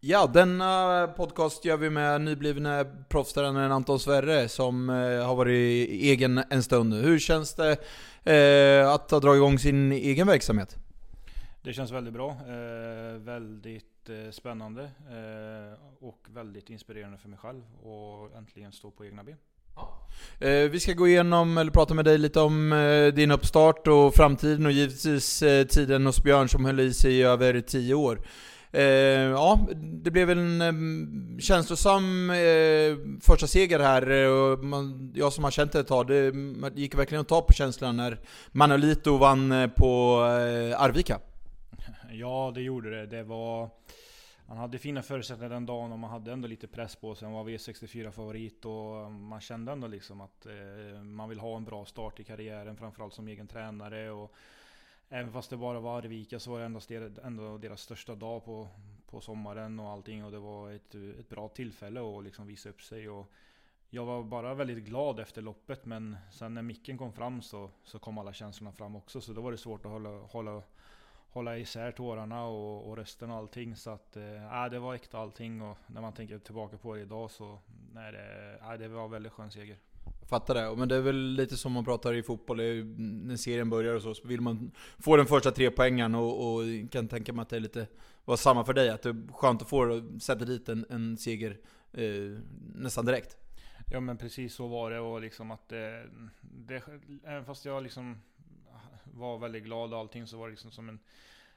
Ja, denna podcast gör vi med nyblivna proffstränaren Anton Sverre som eh, har varit egen en stund nu. Hur känns det eh, att ha dragit igång sin egen verksamhet? Det känns väldigt bra. Eh, väldigt eh, spännande och väldigt inspirerande för mig själv och äntligen stå på egna ben. Vi ska gå igenom, eller prata med dig lite om din uppstart och framtiden och givetvis tiden hos Björn som höll i sig i över 10 år. Eh, ja, det blev en eh, känslosam eh, första seger här. Eh, och man, jag som har känt det ett tag, det gick verkligen att ta på känslan när Manolito vann eh, på eh, Arvika. Ja, det gjorde det. Det var... Han hade fina förutsättningar den dagen och man hade ändå lite press på sig. Han var V64 favorit och man kände ändå liksom att eh, man vill ha en bra start i karriären, framförallt som egen tränare. Och även fast det bara var Arvika så var det ändå, ändå deras största dag på, på sommaren och allting. Och det var ett, ett bra tillfälle att liksom visa upp sig. Och jag var bara väldigt glad efter loppet men sen när micken kom fram så, så kom alla känslorna fram också. Så då var det svårt att hålla, hålla hålla isär tårarna och, och rösten och allting. Så att, eh, äh, det var äkta allting och när man tänker tillbaka på det idag så, nej det, äh, det var väldigt skön seger. Fattar det. Men det är väl lite som man pratar i fotboll, när serien börjar och så, så vill man få den första tre poängen och, och kan tänka mig att det är lite, var samma för dig, att det är skönt att få sätta dit en, en seger eh, nästan direkt. Ja men precis så var det och liksom att det, det även fast jag liksom var väldigt glad och allting så var det liksom som en,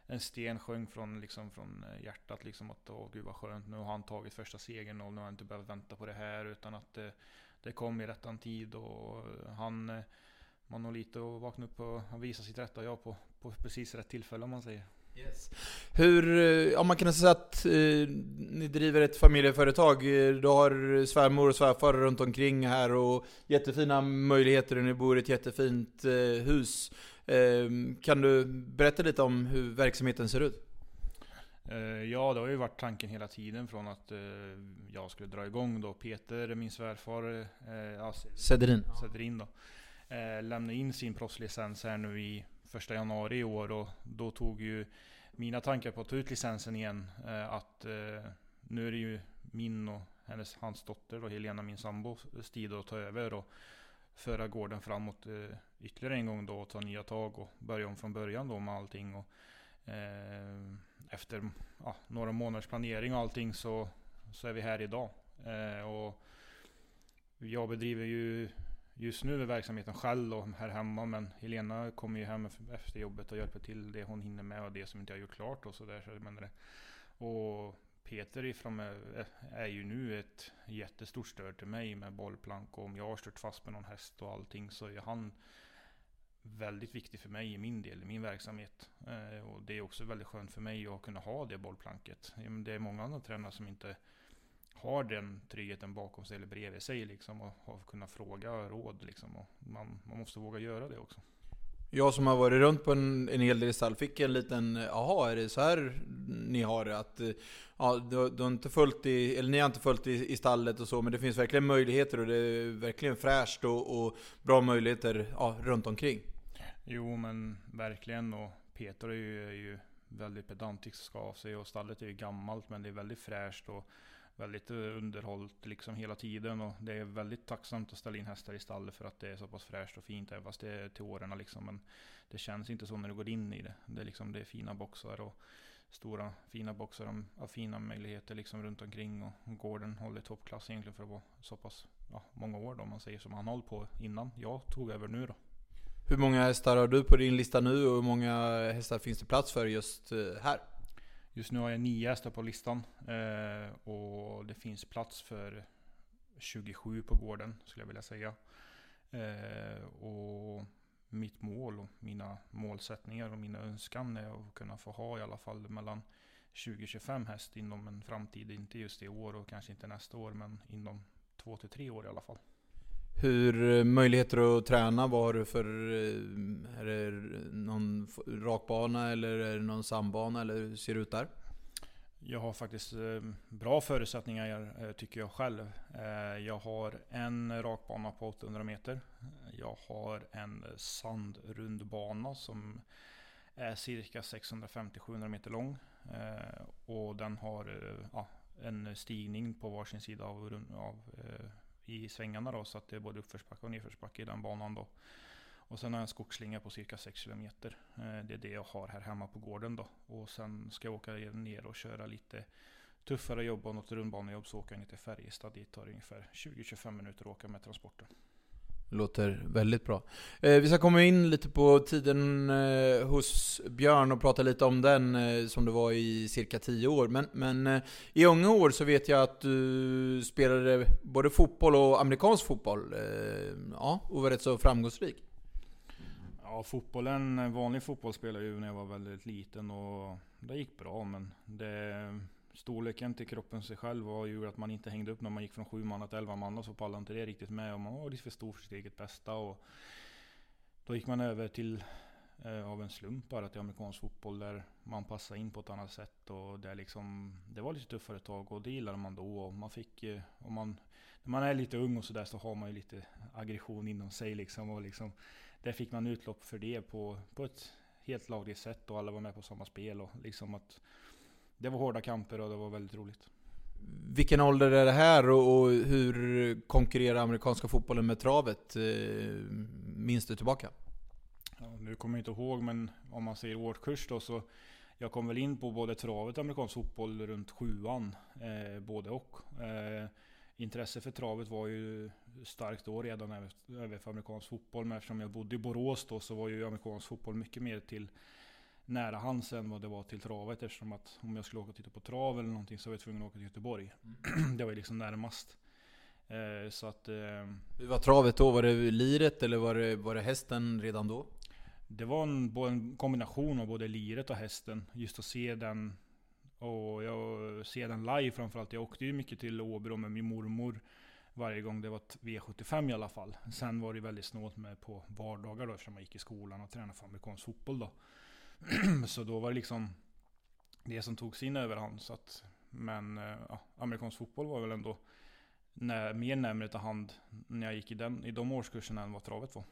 en sten sjöng från, liksom, från hjärtat. Liksom att åh gud vad skönt, nu har han tagit första segern och nu har han inte behövt vänta på det här. Utan att eh, det kom i rättan tid och han eh, man har lite att vakna upp och visa sitt rätta jag på, på precis rätt tillfälle om man säger. Yes. Hur, eh, om man kan säga att eh, ni driver ett familjeföretag, du har svärmor och svärfar runt omkring här och jättefina möjligheter och ni bor i ett jättefint eh, hus. Ehm, kan du berätta lite om hur verksamheten ser ut? Eh, ja, det har ju varit tanken hela tiden från att eh, jag skulle dra igång då. Peter, min svärfar, eh, ja, Cederin. Cederin då, lämnade in sin proffslicens här nu i första januari i år och då tog ju mina tankar på att ta ut licensen igen att nu är det ju min och hennes, hans dotter då, Helena, min sambo, tid att ta över och föra gården framåt ytterligare en gång då och ta nya tag och börja om från början då med allting. Och, eh, efter ja, några månaders planering och allting så, så är vi här idag. Eh, och jag bedriver ju just nu verksamheten själv och här hemma men Helena kommer ju hem efter jobbet och hjälper till det hon hinner med och det som inte jag gjort klart och sådär. Så och Peter ifrån är ju nu ett jättestort stöd till mig med bollplank och om jag har stört fast med någon häst och allting så är han väldigt viktig för mig i min del, i min verksamhet. Eh, och det är också väldigt skönt för mig att kunna ha det bollplanket. Det är många andra tränare som inte har den tryggheten bakom sig eller bredvid sig liksom och har kunnat fråga råd liksom. Och man, man måste våga göra det också. Jag som har varit runt på en, en hel del stall fick en liten, jaha är det så här ni har det? Att, ja, du, du har inte följt i, eller ni har inte följt i, i stallet och så, men det finns verkligen möjligheter och det är verkligen fräscht och, och bra möjligheter ja, runt omkring. Jo men verkligen och Peter är ju, är ju väldigt pedantisk ska av sig och stallet är ju gammalt men det är väldigt fräscht och väldigt eh, underhållt liksom hela tiden. Och det är väldigt tacksamt att ställa in hästar i stallet för att det är så pass fräscht och fint. Även fast det är till åren liksom. Men det känns inte så när du går in i det. Det är, liksom, det är fina boxar och stora fina boxar av fina möjligheter liksom runt omkring. Och gården håller toppklass egentligen för att vara så pass ja, många år då. Om man säger som han hållit på innan jag tog över nu då. Hur många hästar har du på din lista nu och hur många hästar finns det plats för just eh, här? Just nu har jag nio hästar på listan. Eh, och det finns plats för 27 på gården skulle jag vilja säga. Eh, och mitt mål och mina målsättningar och mina önskan är att kunna få ha i alla fall mellan 20-25 häst inom en framtid. Inte just i år och kanske inte nästa år men inom 2-3 år i alla fall. Hur eh, möjligheter att träna, vad har du för... Eh, är det någon rakbana eller är det någon sambana eller hur ser det ut där? Jag har faktiskt eh, bra förutsättningar tycker jag själv. Jag har en rakbana på 800 meter. Jag har en sandrundbana som är cirka 650-700 meter lång. Och den har ja, en stigning på varsin sida av, av i svängarna då, så att det är både uppförsbacke och nedförsbacke i den banan då. Och sen har jag en skogsslinga på cirka 6 km. Eh, det är det jag har här hemma på gården då. Och sen ska jag åka ner och köra lite tuffare jobb och något rundbanejobb så åker jag ner till Färjestad. Dit tar det ungefär 20-25 minuter att åka med transporten. Låter väldigt bra. Eh, vi ska komma in lite på tiden eh, hos Björn och prata lite om den eh, som det var i cirka 10 år. Men, men eh, i unga år så vet jag att du spelade både fotboll och amerikansk fotboll. Eh, ja, och var rätt så framgångsrik. Ja, fotbollen, vanlig fotboll spelade jag ju när jag var väldigt liten och det gick bra. Men det, storleken till kroppen sig själv och gjorde att man inte hängde upp när man gick från sju man till elva man och så pallade inte det riktigt med och man var lite för stor för sitt eget bästa. Och då gick man över till eh, av en slump bara till amerikansk fotboll där man passade in på ett annat sätt och det, liksom, det var lite tuffare tag och det gillade man då. Och man fick, eh, och man, när man är lite ung och sådär så har man ju lite aggression inom sig liksom. Och liksom där fick man utlopp för det på, på ett helt lagligt sätt och alla var med på samma spel. Och liksom att det var hårda kamper och det var väldigt roligt. Vilken ålder är det här och, hur konkurrerar amerikanska fotbollen med travet? Eh, minns du tillbaka? Ja, nu kommer jag inte ihåg, men om man säger årskurs då så jag kom väl in på både travet och amerikansk fotboll runt sjuan. Eh, både och. Eh, intresse för travet var ju starkt då redan även för amerikansk fotboll. Men eftersom jag bodde i Borås då så var ju amerikansk fotboll mycket mer till nära hands än vad det var till travet. Eftersom att om jag skulle åka och titta på trav eller någonting så var jag tvungen att åka till Göteborg. Mm. det var ju liksom närmast. Eh, så att... Eh, Hur var travet då? Var det liret eller var det, var det hästen redan då? Det var en, en kombination av både liret och hästen. Just att se den och jag ser den live framförallt. Jag åkte ju mycket till Åbro med min mormor varje gång det var ett V75 i alla fall. Sen var det väldigt snålt med på vardagar då eftersom jag gick i skolan och tränade för amerikansk fotboll då. så då var det liksom det som tog sin överhand. Så att, men eh, ja, amerikansk fotboll var väl ändå när, mer närmare till hand när jag gick i, den, i de årskurserna än vad travet var.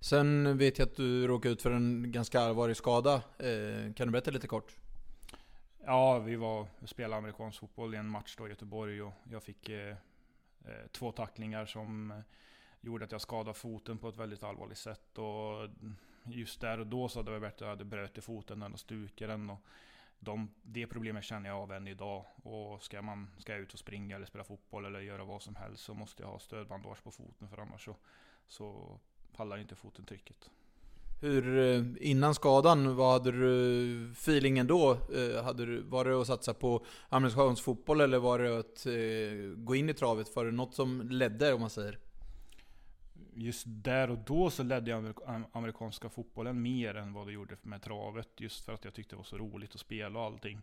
Sen vet jag att du råkade ut för en ganska allvarlig skada. Eh, kan du berätta lite kort? Ja, vi var spelade amerikansk fotboll i en match då i Göteborg och jag fick eh, eh två tacklingar som eh, gjorde att jag skadade foten på ett väldigt allvarligt sätt. Och just där och då så hade det varit bättre att jag hade brutit foten än att stuka den. Och de, det problemet känner jag av än idag. Och ska, man, ska jag ut och springa eller spela fotboll eller göra vad som helst så måste jag ha stödbandage på foten för annars så, så pallar inte foten trycket. Hur, eh, innan skadan, vad hade du feelingen då? Eh, hade du, var det att satsa på amerikansk fotboll eller var det att eh, gå in i travet? Var det något som ledde om man säger? Just där och då så ledde jag amerikanska fotbollen mer än vad det gjorde med travet. Just för att jag tyckte det var så roligt att spela och allting.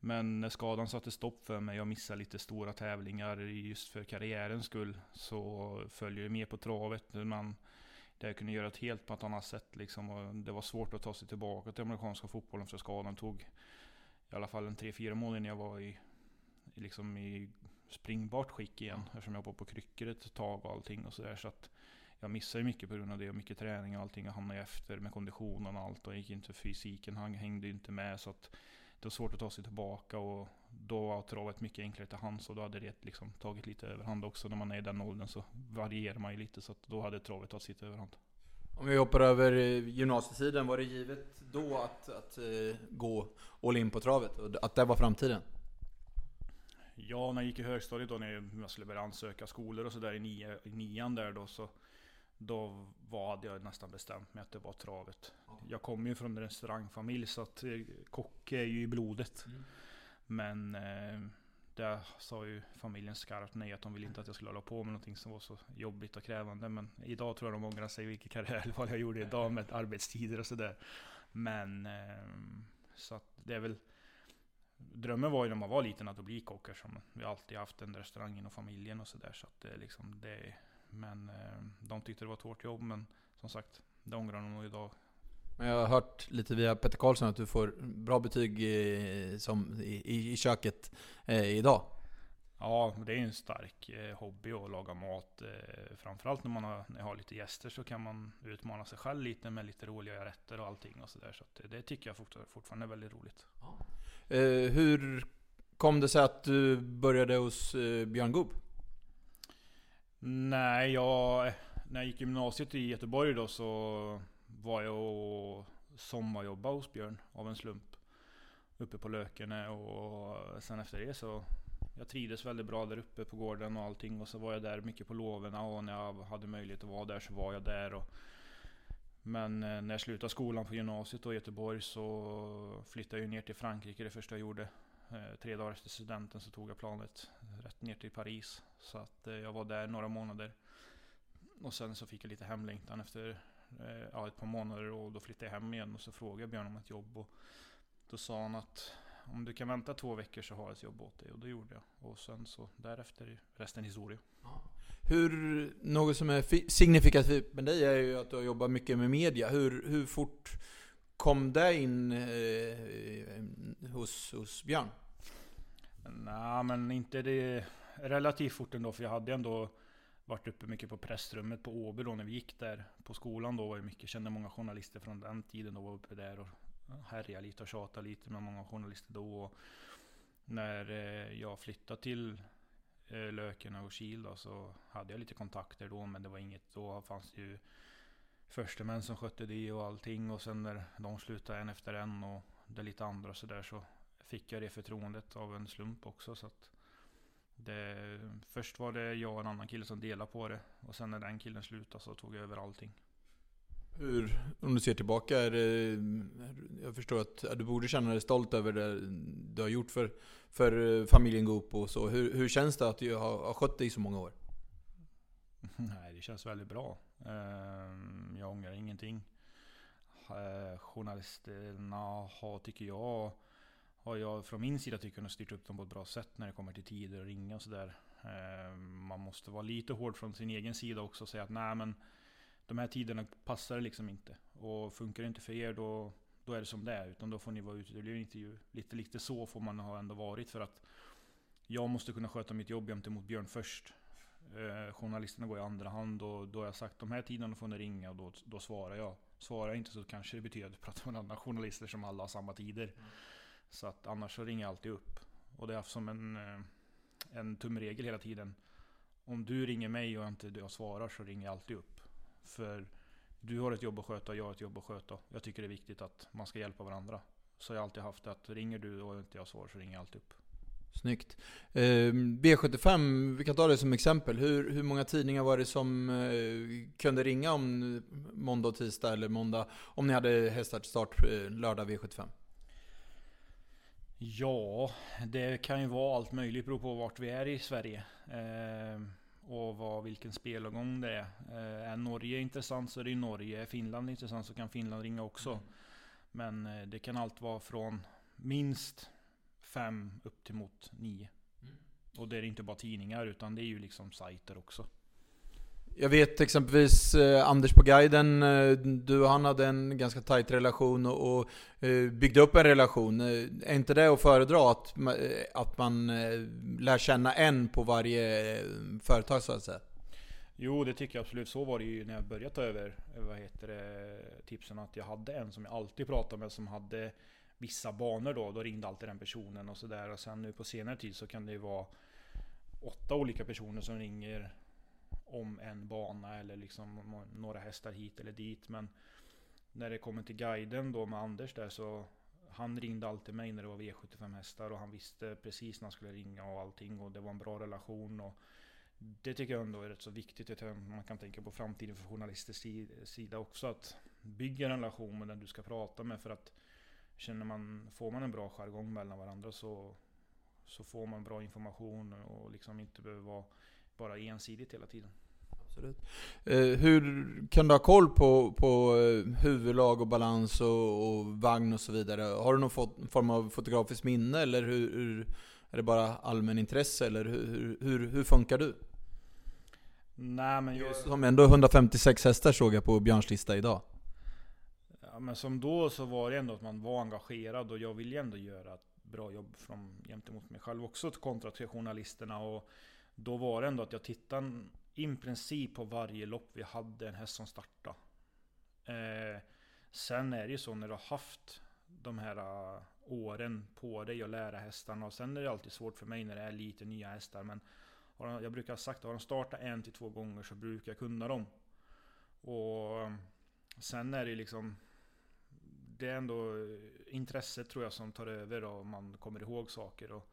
Men när skadan satte stopp för mig och missade lite stora tävlingar just för karriärens skull så följer jag med på travet. Man, där jag kunde göra ett helt på ett annat sätt liksom. Och det var svårt att ta sig tillbaka till amerikanska fotbollen för skadan tog i alla fall en 3-4 månader när jag var i, liksom i springbart skick igen. Eftersom jag var på kryckor ett tag och allting och sådär. Så att jag missade ju mycket på grund av det och mycket träning och allting. Jag hamnade efter med konditionen och allt och gick inte fysiken, han hängde inte med så att det var svårt att ta sig tillbaka och då var travet mycket enklare till hands och då hade det liksom tagit lite överhand också. När man är i den åldern så varierar man ju lite så att då hade travet tagit sitt överhand. Om vi hoppar över gymnasietiden, var det givet då att, att uh, gå all in på travet? Och att det var framtiden? Ja, när jag gick i högstadiet då när jag skulle börja ansöka skolor och sådär i, nio, i nian där då så då var jag nästan bestämt mig att det var travet. Jag kommer ju från en restaurangfamilj så att eh, kock är ju i blodet. Mm. Men eh, där sa ju familjen skarpt nej att de ville inte att jag skulle hålla på med någonting som var så jobbigt och krävande. Men idag tror jag de ångrar sig vilket karriärval jag gjorde idag med arbetstider och sådär. Men eh, så att det är väl Drömmen var ju när man var liten att bli kock eftersom vi alltid haft en restaurang inom familjen och sådär. Så att det liksom, det men eh, de tyckte det var ett hårt jobb, men som sagt, det ångrar de nog idag. Men jag har hört lite via Petter Karlsson att du får bra betyg i, som, i, i köket eh, idag. Ja, det är en stark eh, hobby att laga mat. Eh, framförallt när man har, när jag har lite gäster så kan man utmana sig själv lite med lite roliga rätter och allting och sådär. Så, så det, det, tycker jag fortfarande är väldigt roligt. Ja. Eh, hur kom det sig att du började hos eh, Björn Goop? Nej, jag, när jag gick gymnasiet i Göteborg då så var jag och sommarjobbade hos Björn av en slump. Uppe på Lökene och sen efter det så jag trivdes väldigt bra där uppe på gården och allting och så var jag där mycket på loven och när jag hade möjlighet att vara där så var jag där. Och, men eh, när jag slutade skolan på gymnasiet i Göteborg så flyttade jag ner till Frankrike det första jag gjorde. Eh, tre dagar efter studenten så tog jag planet rätt ner till Paris. Så att eh, jag var där några månader. Och sen så fick jag lite hemlängtan efter eh, ja, ett par månader och då flyttade jag hem igen och så frågade jag Björn om ett jobb. Och då sa han att om du kan vänta två veckor så har jag ett jobb åt dig. Och det gjorde jag. Och sen så därefter är resten historia. Hur, något som är signifikativt med dig är ju att du har jobbat mycket med media. Hur, hur fort kom det in eh, hos, hos Björn? Nej, men inte det relativt fort ändå. För jag hade ändå varit uppe mycket på pressrummet på Åby då när vi gick där på skolan då var jag mycket, kände många journalister från den tiden och var uppe där och härjade lite och tjatade lite med många journalister då. Och när eh, jag flyttade till eh, Löken och Kil då, så hade jag lite kontakter då, men det var inget, då fanns det ju förstemän som skötte det och allting och sen när de slutade en efter en och det lite andra så där så fick jag det förtroendet av en slump också. Så det, först var det jag och en annan kille som delade på det och sen när den killen slutade så tog jag över allting. Hur, om du ser tillbaka, är det, jag förstår att du borde känna dig stolt över det du har gjort för, för familjen Goop och så. Hur, hur känns det att du har, har skött dig i så många år? Nej, det känns väldigt bra. Ehm, jag ångrar ingenting. Eh, journalisterna har, tycker jag, har jag från min sida tycker jag styrt upp dem på ett bra sätt när det kommer till tider och ringa och sådär. Ehm, man måste vara lite hård från sin egen sida också och säga att nej men de här tiderna passar liksom inte. Och funkar det inte för er då, då är det som det är. Utan då får ni vara ute. Det blir en intervju. Lite, lite så får man ha ändå varit för att jag måste kunna sköta mitt jobb gentemot Björn först. Eh, journalisterna går i andra hand och då har jag sagt de här tiderna får ni ringa och då, då svarar jag. Svarar jag inte så kanske det betyder att jag pratar med andra journalister som alla har samma tider. Mm. Så att annars så ringer jag alltid upp. Och det är haft som en, eh, en tumregel hela tiden. Om du ringer mig och inte jag svarar så ringer jag alltid upp. För du har ett jobb att sköta och jag har ett jobb att sköta. Jag tycker det är viktigt att man ska hjälpa varandra. Så jag har alltid haft att ringer du och inte jag svarar så ringer jag alltid upp. Snyggt. Eh, B75, vi kan ta det som exempel. Hur, hur många tidningar var det som eh, kunde ringa om måndag och tisdag eller måndag om ni hade hästar till start eh, lördag V75? Ja, det kan ju vara allt möjligt beroende på vart vi är i Sverige. Eh, och vad, vilken spelomgång det är. Eh, är Norge intressant så är det ju Norge. Är Finland intressant så kan Finland ringa också. Mm. Men det kan allt vara från minst fem upp till mot nio. Mm. Och det är inte bara tidningar utan det är ju liksom sajter också. Jag vet exempelvis eh, Anders på guiden, eh, du och han hade en ganska tajt relation och, och eh, byggde upp en relation. Eh, är inte det att föredra att, eh, att man eh, lär känna en på varje företag så att säga? Jo, det tycker jag absolut. Så var det ju när jag började ta över vad heter det, tipsen. Att jag hade en som jag alltid pratade med som hade vissa banor då. Då ringde alltid den personen och sådär. Och sen nu på senare tid så kan det ju vara åtta olika personer som ringer om en bana eller liksom några hästar hit eller dit. Men när det kommer till guiden då med Anders där så han ringde alltid mig när det var V75 hästar och han visste precis när han skulle ringa och allting och det var en bra relation. Och det tycker jag ändå är rätt så viktigt. Man kan tänka på framtiden för journalisters sida också. Att bygga en relation med den du ska prata med för att känner man, får man en bra jargong mellan varandra så, så får man bra information och liksom inte behöver vara bara ensidigt hela tiden. Absolut. Eh, hur kan du ha koll på, på eh, huvudlag och balans och, och, vagn och så vidare? Har du någon form av fotografiskt minne eller hur, hur är det bara allmänintresse eller hur, hur, hur funkar du? Nej men jag... Som ändå 156 hästar såg jag på Björns lista idag. Ja, men som då så var det ändå att man var engagerad och jag ville ändå göra ett bra jobb från, gentemot mig själv också kontra till journalisterna. Och då var det ändå att jag tittade i princip på varje lopp vi hade en häst som startade. Eh, sen är det ju så när du har haft de här eh, åren på dig att lära hästarna. Och sen är det alltid svårt för mig när det är lite nya hästar. Men jag brukar ha sagt att har de startat en till två gånger så brukar jag kunna dem. Och eh, sen är det liksom det är ändå intresset tror jag som tar över och man kommer ihåg saker. Och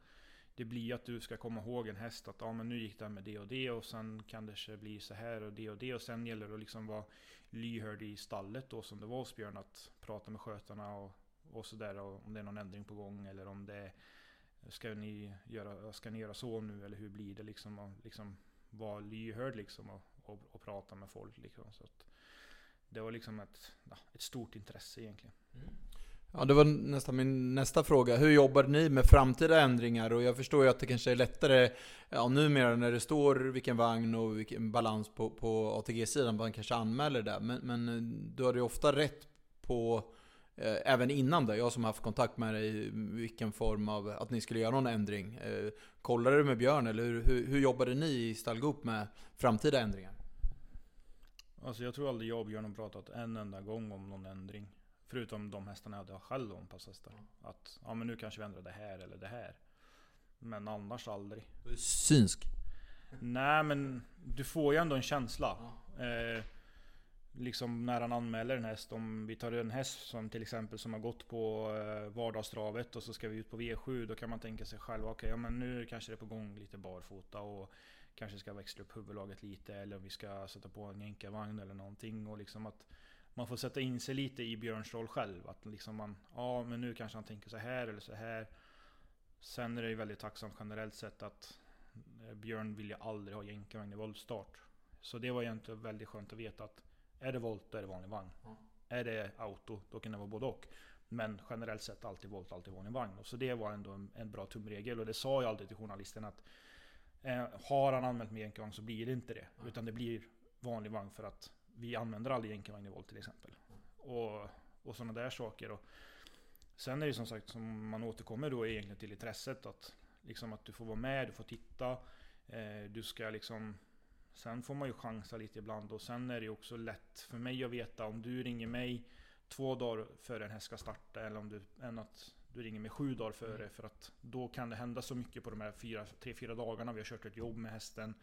det blir att du ska komma ihåg en häst att ja, men nu gick det med det och det och sen kan det bli så här och det och det och sen gäller det att liksom vara lyhörd i stallet då som det var hos Björn att prata med skötarna och, och sådär om det är någon ändring på gång eller om det är Ska ni göra, ska ni göra så nu eller hur blir det liksom? Och liksom vara lyhörd liksom och, och, och prata med folk liksom. Så att det var liksom ett, ja, ett stort intresse egentligen. Mm. Ja, det var nästan min nästa fråga. Hur jobbar ni med framtida ändringar? Och jag förstår ju att det kanske är lättare ja, numera när det står vilken vagn och vilken balans på, på ATG-sidan, man kanske anmäler det. Men, men eh, du har ju ofta rätt på, eh, även innan det, jag som har haft kontakt med dig, vilken form av, att ni skulle göra någon ändring. Eh, kollade du med Björn eller hur, hur, hur jobbade ni i Stallgop med framtida ändringar? Alltså jag tror aldrig jag och Björn har pratat en enda gång om någon ändring. Förutom de hästarna jag hade själv om passhästar. Att ja men nu kanske vi ändrar det här eller det här. Men annars aldrig. Du är synsk? Nej men du får ju ändå en känsla. Ja. Eh, liksom när han anmäler en häst. Om vi tar en häst som till exempel som har gått på eh, vardagstravet och så ska vi ut på V7. Då kan man tänka sig själv, okej okay, ja, men nu kanske det är på gång lite barfota. Och kanske ska växla upp huvudlaget lite. Eller om vi ska sätta på en jänkarvagn eller någonting. Och liksom att man får sätta in sig lite i Björns roll själv. Att liksom man, ja men nu kanske han tänker så här eller så här. Sen är det ju väldigt tacksamt generellt sett att eh, Björn vill ju aldrig ha jänkarvagn i voltstart. Så det var egentligen väldigt skönt att veta att är det volt, då är det vanlig vagn. Mm. Är det auto, då kan det vara både och. Men generellt sett alltid volt, alltid vanlig vagn. Så det var ändå en, en bra tumregel. Och det sa jag alltid till journalisten att eh, har han anmält med jänkarvagn så blir det inte det. Mm. Utan det blir vanlig vagn för att vi använder aldrig jänkarvagn i volt till exempel. Och, och sådana där saker. Och sen är det som sagt som man återkommer då egentligen till intresset. Att, liksom att du får vara med, du får titta. Eh, du ska liksom Sen får man ju chansa lite ibland och sen är det också lätt för mig att veta om du ringer mig två dagar före en häst ska starta eller om du, än att du ringer mig sju dagar före. Mm. För att då kan det hända så mycket på de här fyra, tre, fyra dagarna. Vi har kört ett jobb med hästen.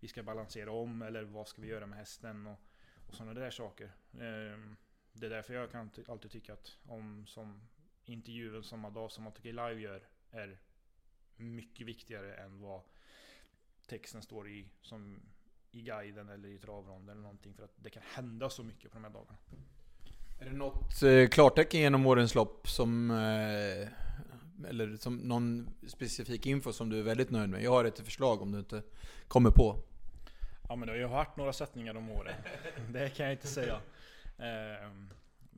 Vi ska balansera om eller vad ska vi göra med hästen? Och och sådana där saker. Ehm, det är därför jag kan alltid tycka att om som intervjun samma dag som ATG Live gör är mycket viktigare än vad texten står i som i guiden eller i travronden eller någonting. För att det kan hända så mycket på de här dagarna. Är det något eh, klartecken genom årens lopp som eh, eller som någon specifik info som du är väldigt nöjd med? Jag har ett förslag om du inte kommer på. Ja men det har ju varit några sättningar om åren. Det kan jag inte säga. Eh,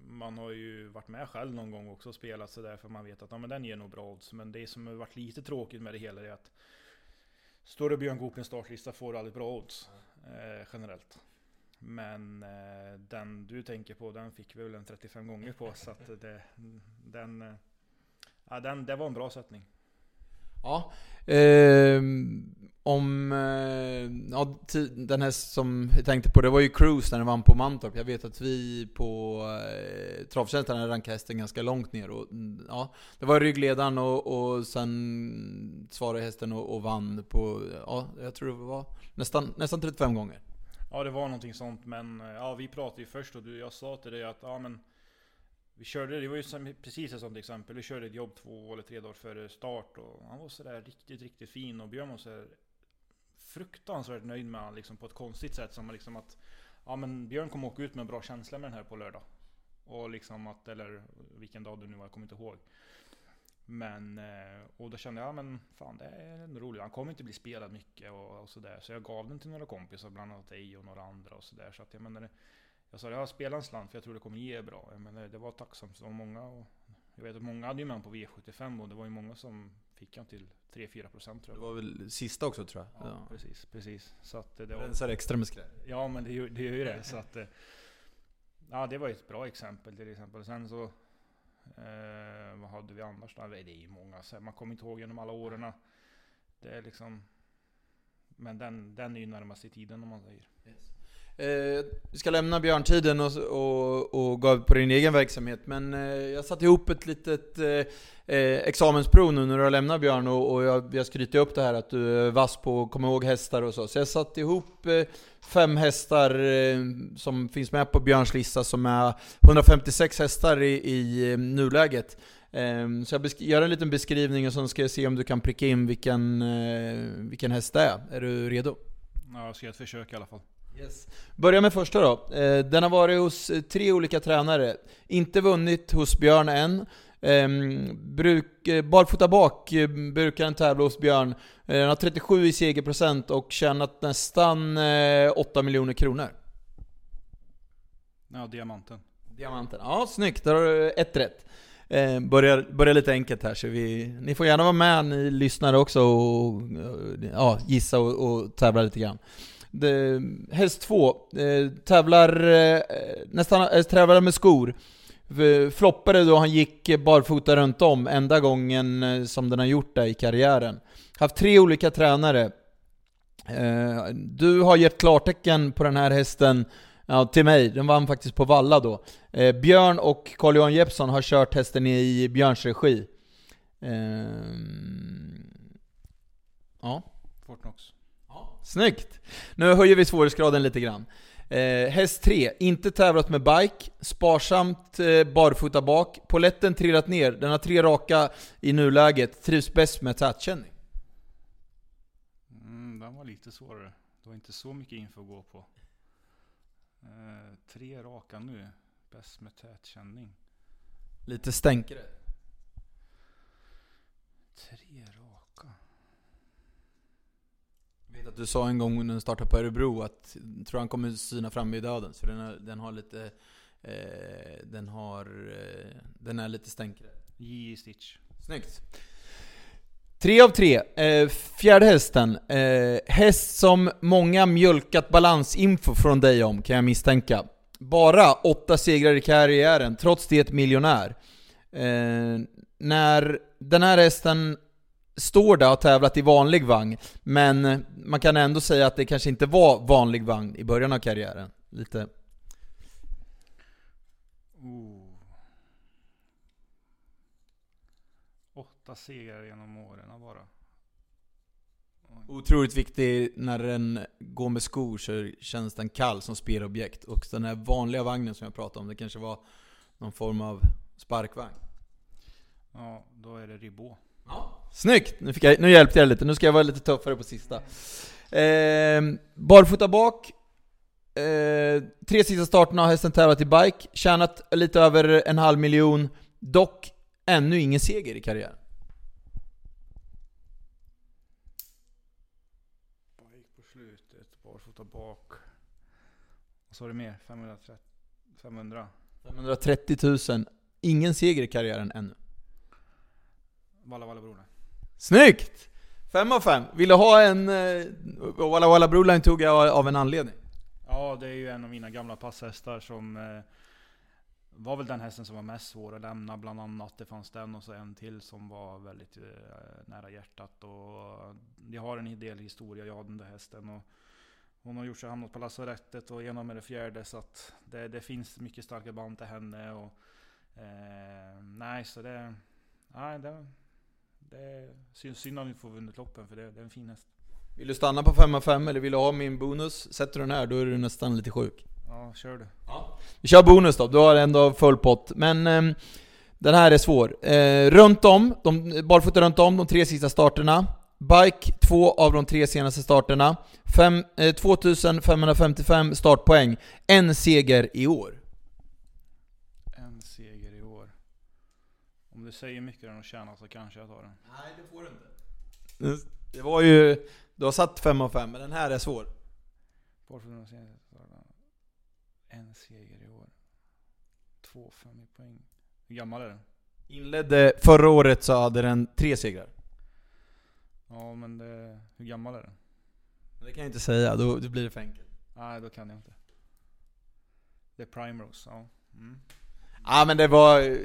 man har ju varit med själv någon gång också och spelat sådär för man vet att ja, men den ger nog bra odds. Men det som har varit lite tråkigt med det hela är att Står det Björn Goop i en startlista får du aldrig bra odds. Eh, generellt. Men eh, den du tänker på den fick vi väl en 35 gånger på. Så att det, den, eh, ja, den, det var en bra sättning. Ja. Eh, om... Eh, ja, den här som jag tänkte på, det var ju Cruise när den vann på Mantorp. Jag vet att vi på eh, Travtjänsten hade rankat hästen ganska långt ner. Och, mm, ja, det var ryggledaren och, och sen svarade hästen och, och vann på, ja, jag tror det var nästan, nästan 35 gånger. Ja, det var någonting sånt. Men eh, ja, vi pratade ju först och du, jag sa till dig att ja, men vi körde, det var ju precis ett sånt exempel. Vi körde ett jobb två eller tre dagar före start och han var sådär riktigt, riktigt fin och Björn var sådär fruktansvärt nöjd med honom liksom på ett konstigt sätt som liksom att Ja men Björn kommer åka ut med en bra känsla med den här på lördag. Och liksom att, eller vilken dag det nu var, jag kommer inte ihåg. Men, eh, och då kände jag, ja men fan det är en rolig. Han kommer inte bli spelad mycket och, och sådär. Så jag gav den till några kompisar, bland annat dig och några andra och sådär. Så att jag menar, jag sa jag har spelat en slant för jag tror det kommer ge bra. Jag menar, det var tacksamt. Var många och jag vet att många hade ju med på V75 och det var ju många som fick han till 3-4% tror jag. Det var väl sista också tror jag? Ja, ja. precis, precis. Så att det var... Rensar extra med skräp. Ja men det gör, det gör ju det. så att, eh, ja det var ett bra exempel till exempel. Sen så eh, vad hade vi annars då? Det är ju många, så man kommer inte ihåg genom alla åren. Det är liksom Men den, den är ju närmast i tiden om man säger. Yes. Eh, vi ska lämna björntiden och, och, och gå på din egen verksamhet, men eh, jag satte ihop ett litet eh, eh examensprov nu när du har lämnat Björn och, och jag, jag skryter upp det här att du är vass på att komma ihåg hästar och så. Så jag satte ihop eh, fem hästar eh, som finns med på Björns lista som är 156 hästar i, i eh, nuläget. Ehm, så jag gör en liten beskrivning och sen ska jag se om du kan pricka in vilken, eh, vilken häst det är. Är du redo? Ja, jag ska göra ett försök i alla fall. Yes. Börja med första då. Eh, den har varit hos eh, tre olika tränare. Inte vunnit hos Björn än. Ehm, bruk, eh, barfota bak brukar den tävla hos Björn. Den har 37 i segerprocent och tjänat nästan 8 miljoner kronor. Ja, diamanten. Diamanten. Ja, snyggt. Där har du ett rätt. Eh, börjar, börjar lite enkelt här, så vi, ni får gärna vara med, ni lyssnare också, och ja, gissa och, och tävla lite grann. Det, häst 2 eh, tävlar eh, nästan eh, tävlar med skor. Floppade då han gick barfota runt om, enda gången eh, som den har gjort det i karriären. Haft tre olika tränare. Eh, du har gett klartecken på den här hästen ja, till mig, den vann faktiskt på Valla då. Eh, Björn och Carl-Johan Jeppsson har kört hästen i Björns regi. Ehm, ja. Fortnox. Snyggt! Nu höjer vi svårighetsgraden lite grann. Eh, häst 3, inte tävlat med bike, sparsamt eh, barfota bak, poletten trillat ner, den har tre raka i nuläget, trivs bäst med tätkänning. Mm, den var lite svårare. Det var inte så mycket info att gå på. Eh, tre raka nu, bäst med tätkänning. Lite stänkare. Tre raka vet att du sa en gång när den startade på Örebro att jag tror han kommer syna fram i döden. För den, har, den har lite... Eh, den har... Eh, den är lite stänkare. J Stitch. Snyggt. Tre av tre. Eh, fjärde hästen. Eh, häst som många mjölkat balansinfo från dig om, kan jag misstänka. Bara åtta segrar i karriären, trots det ett miljonär. Eh, när den här hästen står där och har tävlat i vanlig vagn, men man kan ändå säga att det kanske inte var vanlig vagn i början av karriären. Lite... Oh. Åtta segrar genom åren bara. Otroligt viktig när den går med skor så känns den kall som spelobjekt. Och den här vanliga vagnen som jag pratade om, det kanske var någon form av sparkvagn. Ja, då är det Ribot. Ja. Snyggt! Nu, fick jag, nu hjälpte jag lite, nu ska jag vara lite tuffare på sista. Eh, barfota bak. Eh, tre sista starterna har hästen tävlat i bike, tjänat lite över en halv miljon. Dock ännu ingen seger i karriären. Bike på slutet, barfota bak. Vad sa du mer? 530, 500? 530 000. Ingen seger i karriären ännu. Walla Walla Broline. Snyggt! Fem av fem. Vill du ha en... Eh, Walla Walla Broline tog jag av en anledning. Ja, det är ju en av mina gamla passhästar som eh, var väl den hästen som var mest svår att lämna bland annat. Det fanns den och så en till som var väldigt eh, nära hjärtat. Och jag har en del historia, jag har den där hästen. Och hon har gjort sig hamnat på lasarettet och genom med det fjärde. Så att det, det finns mycket starka band till henne. Och, eh, nej, så det... Nej, det, det syns synd om vi får vunnit loppen för det, det är en fin häst. Vill du stanna på 5 av 5 eller vill du ha min bonus? Sätter du den här, då är du nästan lite sjuk. Ja, kör du. Ja. Vi kör bonus då, du har ändå full pott. Men eh, den här är svår. Eh, runt om, de, barfota runt om de tre sista starterna. Bike, två av de tre senaste starterna. Fem, eh, 2555 startpoäng. En seger i år. Du säger mycket den att tjäna så kanske jag tar den. Nej, det får du inte. Det var ju... Du har satt 5 av 5, men den här är svår. En seger i år. Två fem i poäng. Hur gammal är den? Inledde förra året så hade den tre segrar. Ja, men det, hur gammal är den? Det kan jag inte säga, då, då blir det för enkelt. Nej, då kan jag inte. Det är Primrose, ja. Mm. Ja men det var...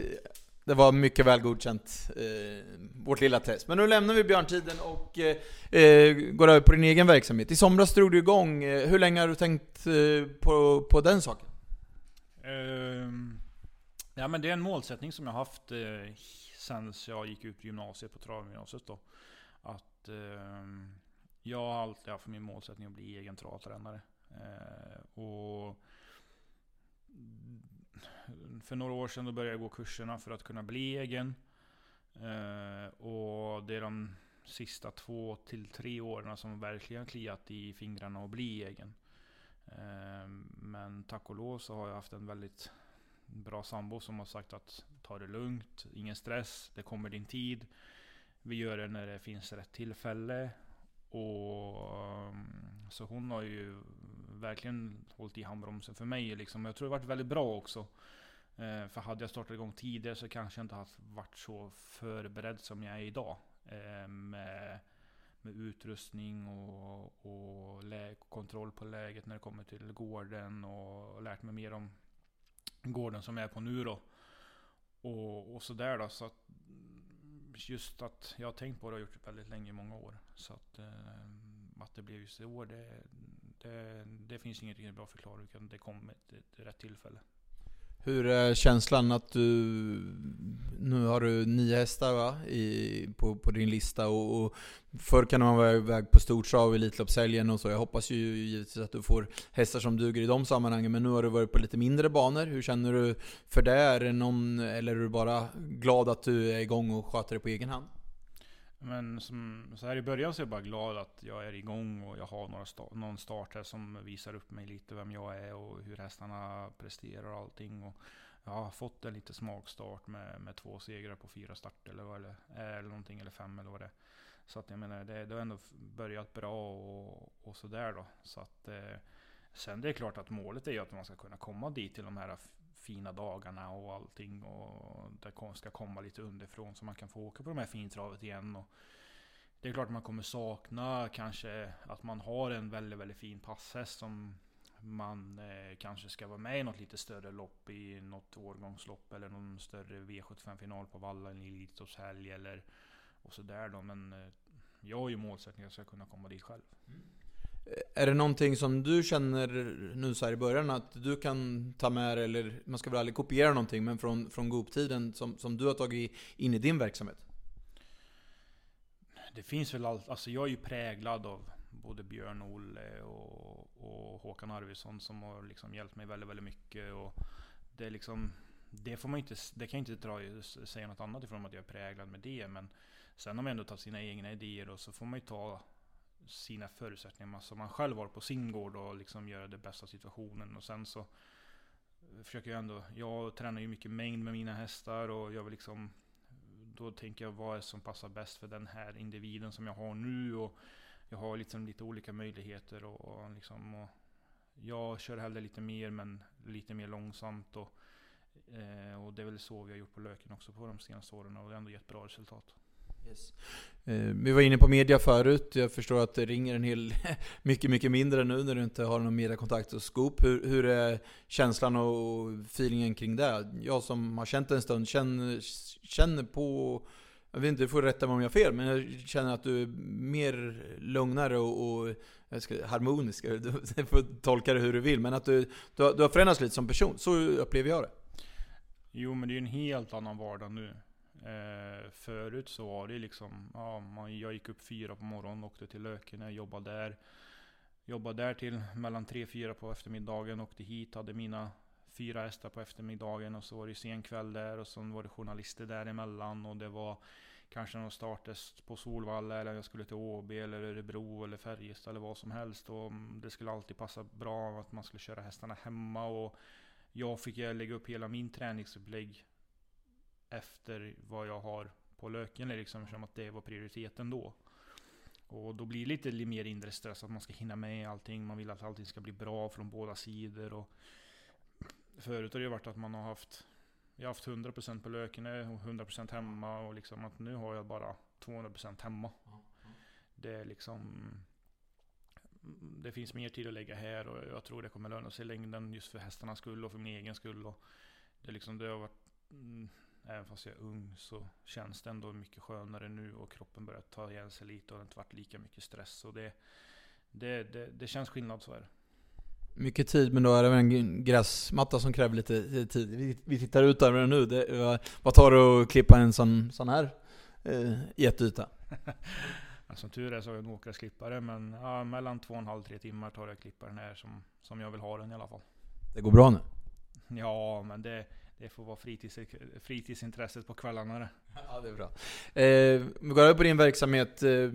Det var mycket väl godkänt, eh, vårt lilla test. Men nu lämnar vi björntiden och eh, eh går över på din egen verksamhet. I somras drog du igång. Eh, hur länge har du tänkt eh, på, på den saken? Ehm, ja men det är en målsättning som jag haft eh, sen jag gick ut gymnasiet på travgymnasiet då. Att eh, jag har alltid haft min målsättning att bli egen travtränare. Eh, och för några år sedan då började jag gå kurserna för att kunna bli egen. Eh, och det är de sista två till tre åren som verkligen kliat i fingrarna och bli egen. Eh, men tack och lov så har jag haft en väldigt bra sambo som har sagt att ta det lugnt, ingen stress, det kommer din tid. Vi gör det när det finns rätt tillfälle. Och, mm, så hon har ju verkligen hållit i handbromsen för mig. Liksom. Jag tror det har varit väldigt bra också. Eh, för hade jag startat igång tidigare så kanske jag inte hade varit så förberedd som jag är idag. Eh, med, med utrustning och, och kontroll på läget när det kommer till gården. Och lärt mig mer om gården som jag är på nu då. Och, och sådär då. Så att, just att jag har tänkt på det och gjort det väldigt länge, i många år. Så att, eh, att det blev just i år, det, det, det finns inget riktigt bra förklaring. Utan det kom ett, ett rätt tillfälle. Hur är känslan att du... Nu har du nio hästar va? I, på, på din lista och, och Förr kan man vara iväg på stortrav, Elitloppshelgen och så. Jag hoppas ju givetvis att du får hästar som duger i de sammanhangen. Men nu har du varit på lite mindre banor. Hur känner du för det? Är det någon, eller är du bara glad att du är igång och sköter det på egen hand? Men som, så här i början så är jag bara glad att jag är igång och jag har några sta någon start här som visar upp mig lite vem jag är och hur hästarna presterar och allting. Och jag har fått en lite smakstart med, med två segrar på fyra starter eller, vad, eller, eller någonting, eller fem eller vad det är. Så att jag menar, det, det har ändå börjat bra och, och sådär då. Så att, eh, sen det är klart att målet är ju att man ska kunna komma dit till de här fina dagarna och allting. Och det ska komma lite underifrån så man kan få åka på de här fintravet igen. Och det är klart man kommer sakna kanske att man har en väldigt, väldigt fin passhäst som man eh, kanske ska vara med i något lite större lopp i något årgångslopp eller någon större V75-final på Valla, en Elitloppshelg eller och sådär då. Men eh, jag har ju målsättningen att jag ska kunna komma dit själv. Mm. Är det någonting som du känner nu så i början att du kan ta med dig, eller man ska väl aldrig kopiera någonting, men från, från Goop-tiden som, som du har tagit in i din verksamhet? Det finns väl allt, alltså jag är ju präglad av både Björn Olle och, och Håkan Arvidsson som har liksom hjälpt mig väldigt, väldigt mycket. Och det är liksom, det får man inte, det kan jag inte dra, säga något annat ifrån att jag är präglad med det, men sen har man ändå tagit sina egna idéer och så får man ju ta sina förutsättningar som man själv har på sin gård och liksom göra det bästa av situationen. Och sen så eh, försöker jag ändå, jag tränar ju mycket mängd med mina hästar och jag vill liksom då tänker jag vad är som passar bäst för den här individen som jag har nu och jag har liksom lite olika möjligheter och, och liksom och jag kör hellre lite mer men lite mer långsamt och, eh, och det är väl så vi har gjort på löken också på de senaste åren och det har ändå gett bra resultat. Yes. Eh, vi var inne på media förut. Jag förstår att det ringer en hel, mycket, mycket mindre nu när du inte har någon mediekontakt och Scoop. Hur, hur är känslan och feelingen kring det? Jag som har känt det en stund känner, känner på, jag vet inte, du får rätta mig om jag har fel, men jag känner att du är mer lugnare och, och ska, harmonisk. Du får tolka det hur du vill, men att du, du, har, du har förändrats lite som person. Så upplever jag det. Jo, men det är ju en helt annan vardag nu. Eh, förut så var det liksom, ja, man, jag gick upp fyra på morgonen, åkte till Lökene, jobbade där. Jobbade där till mellan tre, fyra på eftermiddagen, åkte hit, hade mina fyra hästar på eftermiddagen och så var det sen kväll där och så var det journalister däremellan och det var kanske någon startest på Solvalla eller jag skulle till Åby eller Örebro eller Färjestad eller vad som helst och det skulle alltid passa bra att man skulle köra hästarna hemma och jag fick lägga upp hela min träningsupplägg efter vad jag har på löken liksom, som att det var prioriteten då. Och då blir det lite mer inre stress att man ska hinna med allting. Man vill att allting ska bli bra från båda sidor. Och förut har det varit att man har haft jag har haft 100% på löken och 100% hemma och liksom att nu har jag bara 200% hemma. Det är liksom Det finns mer tid att lägga här och jag tror det kommer löna sig i längden just för hästarnas skull och för min egen skull. Och det, liksom, det har varit mm, även fast jag är ung så känns det ändå mycket skönare nu och kroppen börjar ta igen sig lite och det har inte varit lika mycket stress. Och det, det, det, det känns skillnad så är det. Mycket tid, men då är det en gräsmatta som kräver lite tid. Vi, vi tittar ut över den nu. Det, vad tar det att klippa en sån, sån här eh, jätteyta? som tur är så har jag en åkgräsklippare, men ja, mellan två och en halv, tre timmar tar det att klippa den här som, som jag vill ha den i alla fall. Det går bra nu? Ja, men det, det får vara fritids, fritidsintresset på kvällarna. Ja, det är bra. Eh, vi går över på din verksamhet, eh,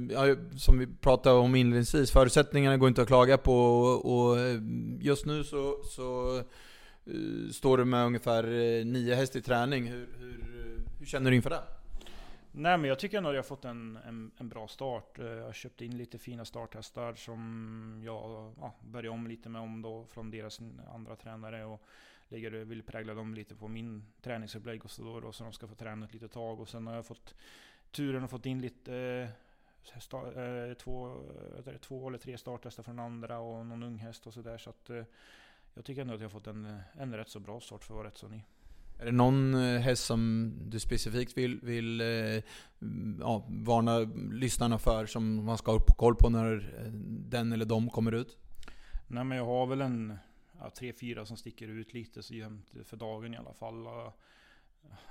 som vi pratade om inledningsvis. Förutsättningarna går inte att klaga på och, och eh, just nu så, så uh, står du med ungefär eh, nio häst i träning. Hur, hur, hur känner du inför det? Nej men jag tycker ändå att jag har fått en, en, en, bra start. Jag har köpt in lite fina starthästar som jag ja, började om lite med om då från deras andra tränare. Och lägger, vill prägla dem lite på min träningsupplägg och så då, då så de ska få träna ett litet tag. Och sen har jag fått turen att fått in lite eh, sta, eh, två, det, två eller tre starthästar från andra och någon unghäst och sådär. Så att eh, jag tycker ändå att jag har fått en, en rätt så bra start för att vara rätt så ny. Är det någon eh, häst som du specifikt vill, vill eh, ja, varna lyssnarna för, som man ska ha koll på när eh, den eller de kommer ut? Nej men jag har väl en ja, tre, fyra som sticker ut lite så jämnt för dagen i alla fall.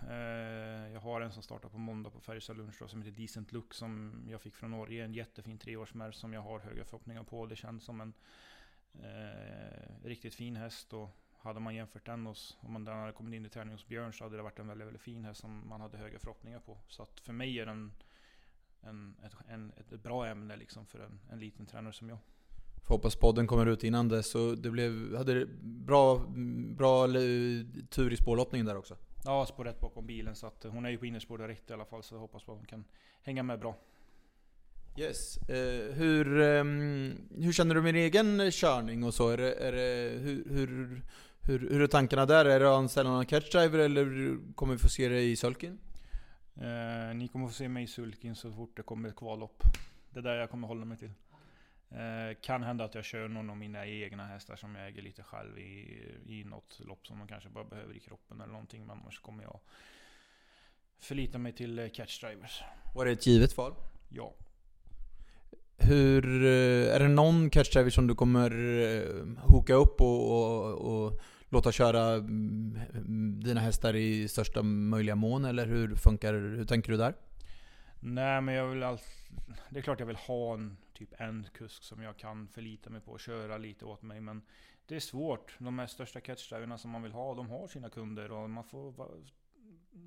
Eh, jag har en som startar på måndag på Färjestad lunch då, som heter Decent Look som jag fick från Norge. En jättefin treårsmärr som jag har höga förhoppningar på. Det känns som en eh, riktigt fin häst. Och hade man jämfört den hos, om man den hade kommit in i träning hos Björn så hade det varit en väldigt, väldigt fin häst som man hade höga förhoppningar på. Så att för mig är den en, ett, en, ett bra ämne liksom för en, en liten tränare som jag. Får hoppas podden kommer ut innan dess. Så det blev, hade bra, bra tur i spårlottningen där också. Ja, spår rätt bakom bilen. Så att hon är ju på innerspår direkt i alla fall. Så jag hoppas på att hon kan hänga med bra. Yes. Eh, hur, eh, hur känner du med din egen körning och så? Är det, är det, hur, hur, hur, hur är tankarna där? Är det att anställa någon catchdriver eller kommer vi få se det i sulkin? Eh, ni kommer få se mig i sulkin så fort det kommer ett kvallopp. Det är där jag kommer hålla mig till. Eh, kan hända att jag kör någon av mina egna hästar som jag äger lite själv i, i något lopp som de kanske bara behöver i kroppen eller någonting. Men annars kommer jag förlita mig till eh, catch drivers. Var det ett givet val? Ja. Hur, eh, är det någon catch driver som du kommer hoka upp och, och, och låta köra mm, dina hästar i största möjliga mån? Eller hur funkar Hur tänker du där? Nej men jag vill all... Det är klart jag vill ha en typ en kusk som jag kan förlita mig på och köra lite åt mig. Men det är svårt. De här största catchdriverna som man vill ha, de har sina kunder och man får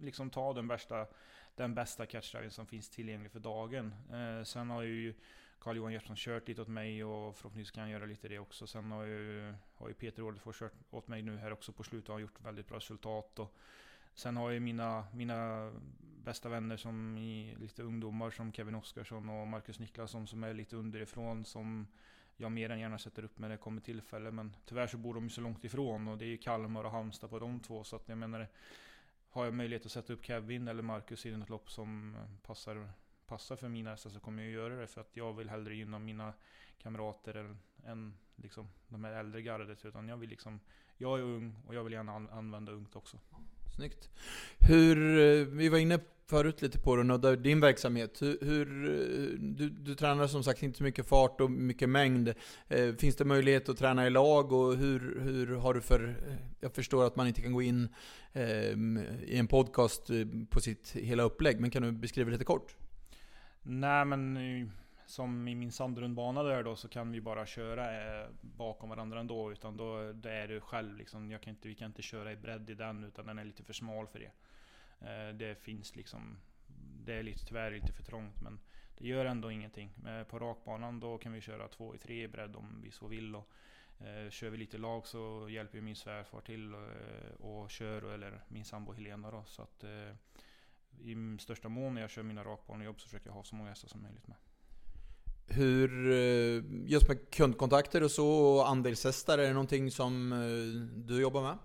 liksom ta den bästa, den bästa catchdriven som finns tillgänglig för dagen. Eh, sen har ju Carl-Johan Hjertsson kört lite åt mig och förhoppningsvis kan han göra lite det också. Sen har ju, har ju Peter Årdefors kört åt mig nu här också på slutet och har gjort väldigt bra resultat. Och sen har jag mina, mina bästa vänner som är lite ungdomar som Kevin Oskarsson och Marcus Niklasson som är lite underifrån som jag mer än gärna sätter upp när det kommer tillfälle. Men tyvärr så bor de ju så långt ifrån och det är ju Kalmar och Halmstad på de två. Så att jag menar, har jag möjlighet att sätta upp Kevin eller Marcus i något lopp som passar, passar för mina hästar så kommer jag göra det. För att jag vill hellre gynna mina kamrater än, än liksom de här äldre gardet. Utan jag vill liksom, jag är ung och jag vill gärna använda ungt också. Snyggt. Hur, eh, vi var inne förut lite på det, din verksamhet. Hur, hur, eh, du, du tränar som sagt inte så mycket fart och mycket mängd. Eh, finns det möjlighet att träna i lag och hur, hur har du för... Eh, jag förstår att man inte kan gå in eh, i en podcast på sitt hela upplägg, men kan du beskriva lite kort? Nej men som i min sandrundbana där då så kan vi bara köra eh, bakom varandra ändå. Utan då det är du själv liksom. Jag kan inte, vi kan inte köra i bredd i den utan den är lite för smal för det. Eh, det finns liksom, det är lite, tyvärr lite för trångt men det gör ändå ingenting. Men på rakbanan då kan vi köra två i tre i bredd om vi så vill. Och, eh, kör vi lite lag så hjälper min svärfar till och, och kör, eller min sambo Helena då. Så att eh, i största mån när jag kör mina rakbanejobb så försöker jag ha så många hästar som möjligt med. Hur, eh, just med kundkontakter och så, och andelshästar, är det någonting som eh, du jobbar med?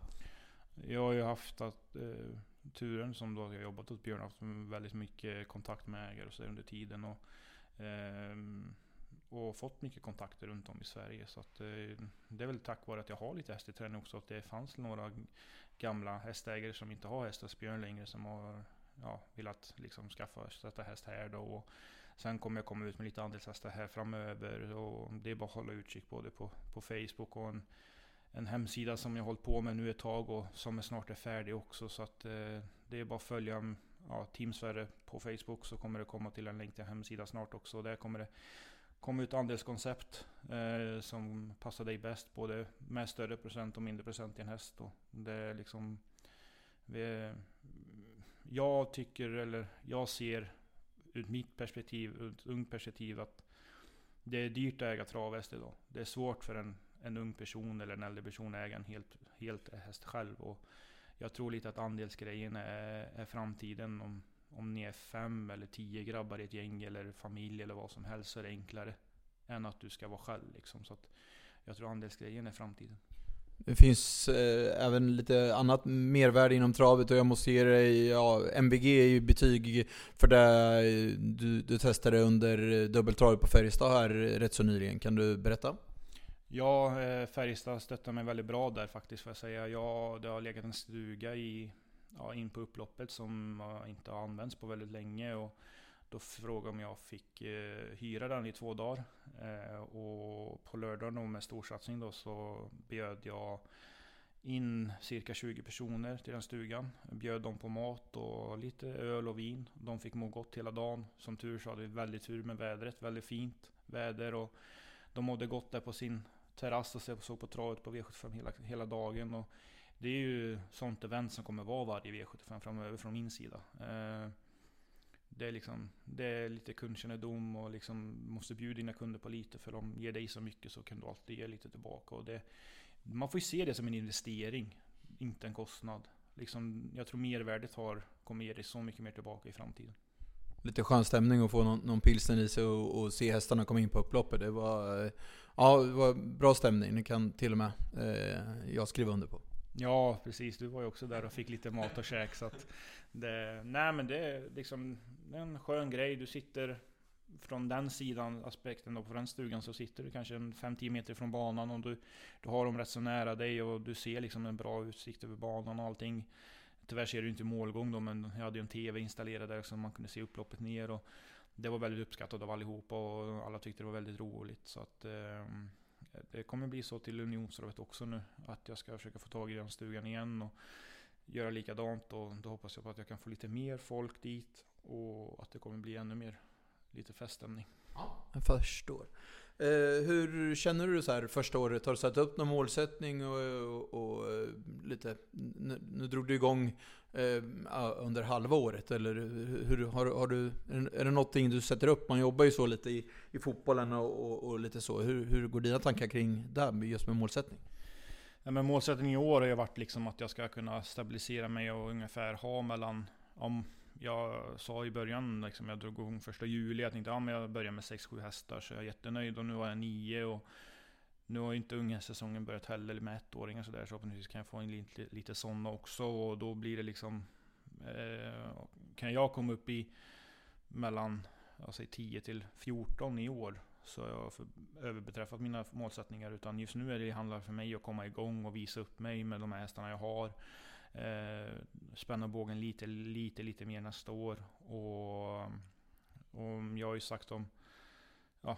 Jag har ju haft att, eh, turen som då jag jobbat åt Björn, haft väldigt mycket kontakt med ägare och så under tiden. Och, eh, och fått mycket kontakter runt om i Sverige. Så att, eh, det är väl tack vare att jag har lite häst i träning också, att det fanns några gamla hästägare som inte har häst hos Björn längre som har ja, velat liksom skaffa sätta häst här då. Och sen kommer jag komma ut med lite andelshästar här framöver och det är bara att hålla utkik både på, på Facebook och en, en hemsida som jag hållit på med nu ett tag och som är snart är färdig också. Så att eh, det är bara att följa ja, Team Sverige på Facebook så kommer det komma till en länk till hemsida snart också. Där kommer det komma ut andelskoncept eh, som passar dig bäst. Både med större procent och mindre procent i en häst. Och Det är liksom... Vi, jag tycker, eller jag ser ur mitt perspektiv, ur ett ungt perspektiv att det är dyrt att äga travhäst idag. Det är svårt för en, en ung person eller en äldre person att äga en helt, helt häst själv. Och jag tror lite att andelsgrejen är, är framtiden. Om, om ni är fem eller tio grabbar i ett gäng eller familj eller vad som helst så är det enklare än att du ska vara själv. Liksom. Så att jag tror andelsgrejen är framtiden. Det finns eh, även lite annat mervärde inom travet och jag måste ge dig, ja, MVG är ju betyg för det du, du testade under dubbeltravet på Färjestad här rätt så nyligen. Kan du berätta? Ja, eh, Färjestad stöttar mig väldigt bra där faktiskt får jag säga. Ja, det har legat en stuga i, ja, in på upploppet som inte har använts på väldigt länge. Och då frågade om jag fick eh, hyra den i två dagar. Eh, och på lördagen med storsatsning då så bjöd jag in cirka 20 personer till den stugan. Bjöd dem på mat och lite öl och vin. De fick må gott hela dagen. Som tur så hade vi väldigt tur med vädret. Väldigt fint väder och de mådde gott där på sin terrass och såg på travet på V75 hela, hela dagen. Och det är ju sånt event som kommer vara varje V75 framöver från min sida. Eh, det är, liksom, det är lite kundkännedom och liksom måste bjuda dina kunder på lite för de ger dig så mycket så kan du alltid ge lite tillbaka. Och det, man får ju se det som en investering, inte en kostnad. Liksom, jag tror mervärdet har, kommer ge dig så mycket mer tillbaka i framtiden. Lite skön stämning att få någon, någon pilsner i sig och, och, se hästarna komma in på upploppet. Det var, eh, ja, det var bra stämning. Det kan till och med eh, jag skriva under på. Ja, precis. Du var ju också där och fick lite mat och käk. Så att det, nej men det är liksom det är en skön grej. Du sitter från den sidan, aspekten då, på den stugan, så sitter du kanske en 5-10 meter från banan och du, du har dem rätt så nära dig och du ser liksom en bra utsikt över banan och allting. Tyvärr ser du inte målgång då, men jag hade ju en TV installerad där så man kunde se upploppet ner. Och det var väldigt uppskattat av allihopa och alla tyckte det var väldigt roligt. Så att, eh, det kommer bli så till Unionsrådet också nu, att jag ska försöka få tag i den stugan igen. Och, göra likadant och då hoppas jag på att jag kan få lite mer folk dit och att det kommer bli ännu mer lite feststämning. Ja, jag förstår. Eh, hur känner du så här första året? Har du satt upp någon målsättning och, och, och eh, lite... Nu, nu, drog du igång Eh, under halva året, eller hur, har, har, du... Är det någonting du sätter upp? Man jobbar ju så lite i, i fotbollen och, och lite så. Hur, hur går dina tankar kring det, just med målsättning? Ja, men målsättningen i år har ju varit liksom att jag ska kunna stabilisera mig och ungefär ha mellan, om jag sa i början, liksom jag drog igång första juli, att ja, men jag börjar med 6-7 hästar, så jag är jättenöjd och nu har jag 9 och nu har ju inte unghästsäsongen börjat heller med ettåringar sådär, så förhoppningsvis kan jag få in lite, lite sådana också och då blir det liksom, eh, kan jag komma upp i mellan, jag säger 10 till 14 i år, så jag har överbeträffat mina målsättningar. Utan just nu är det handlar för mig att komma igång och visa upp mig med de här hästarna jag har. Eh, spänna bågen lite, lite, lite mer nästa år. Och, och jag har ju sagt om ja,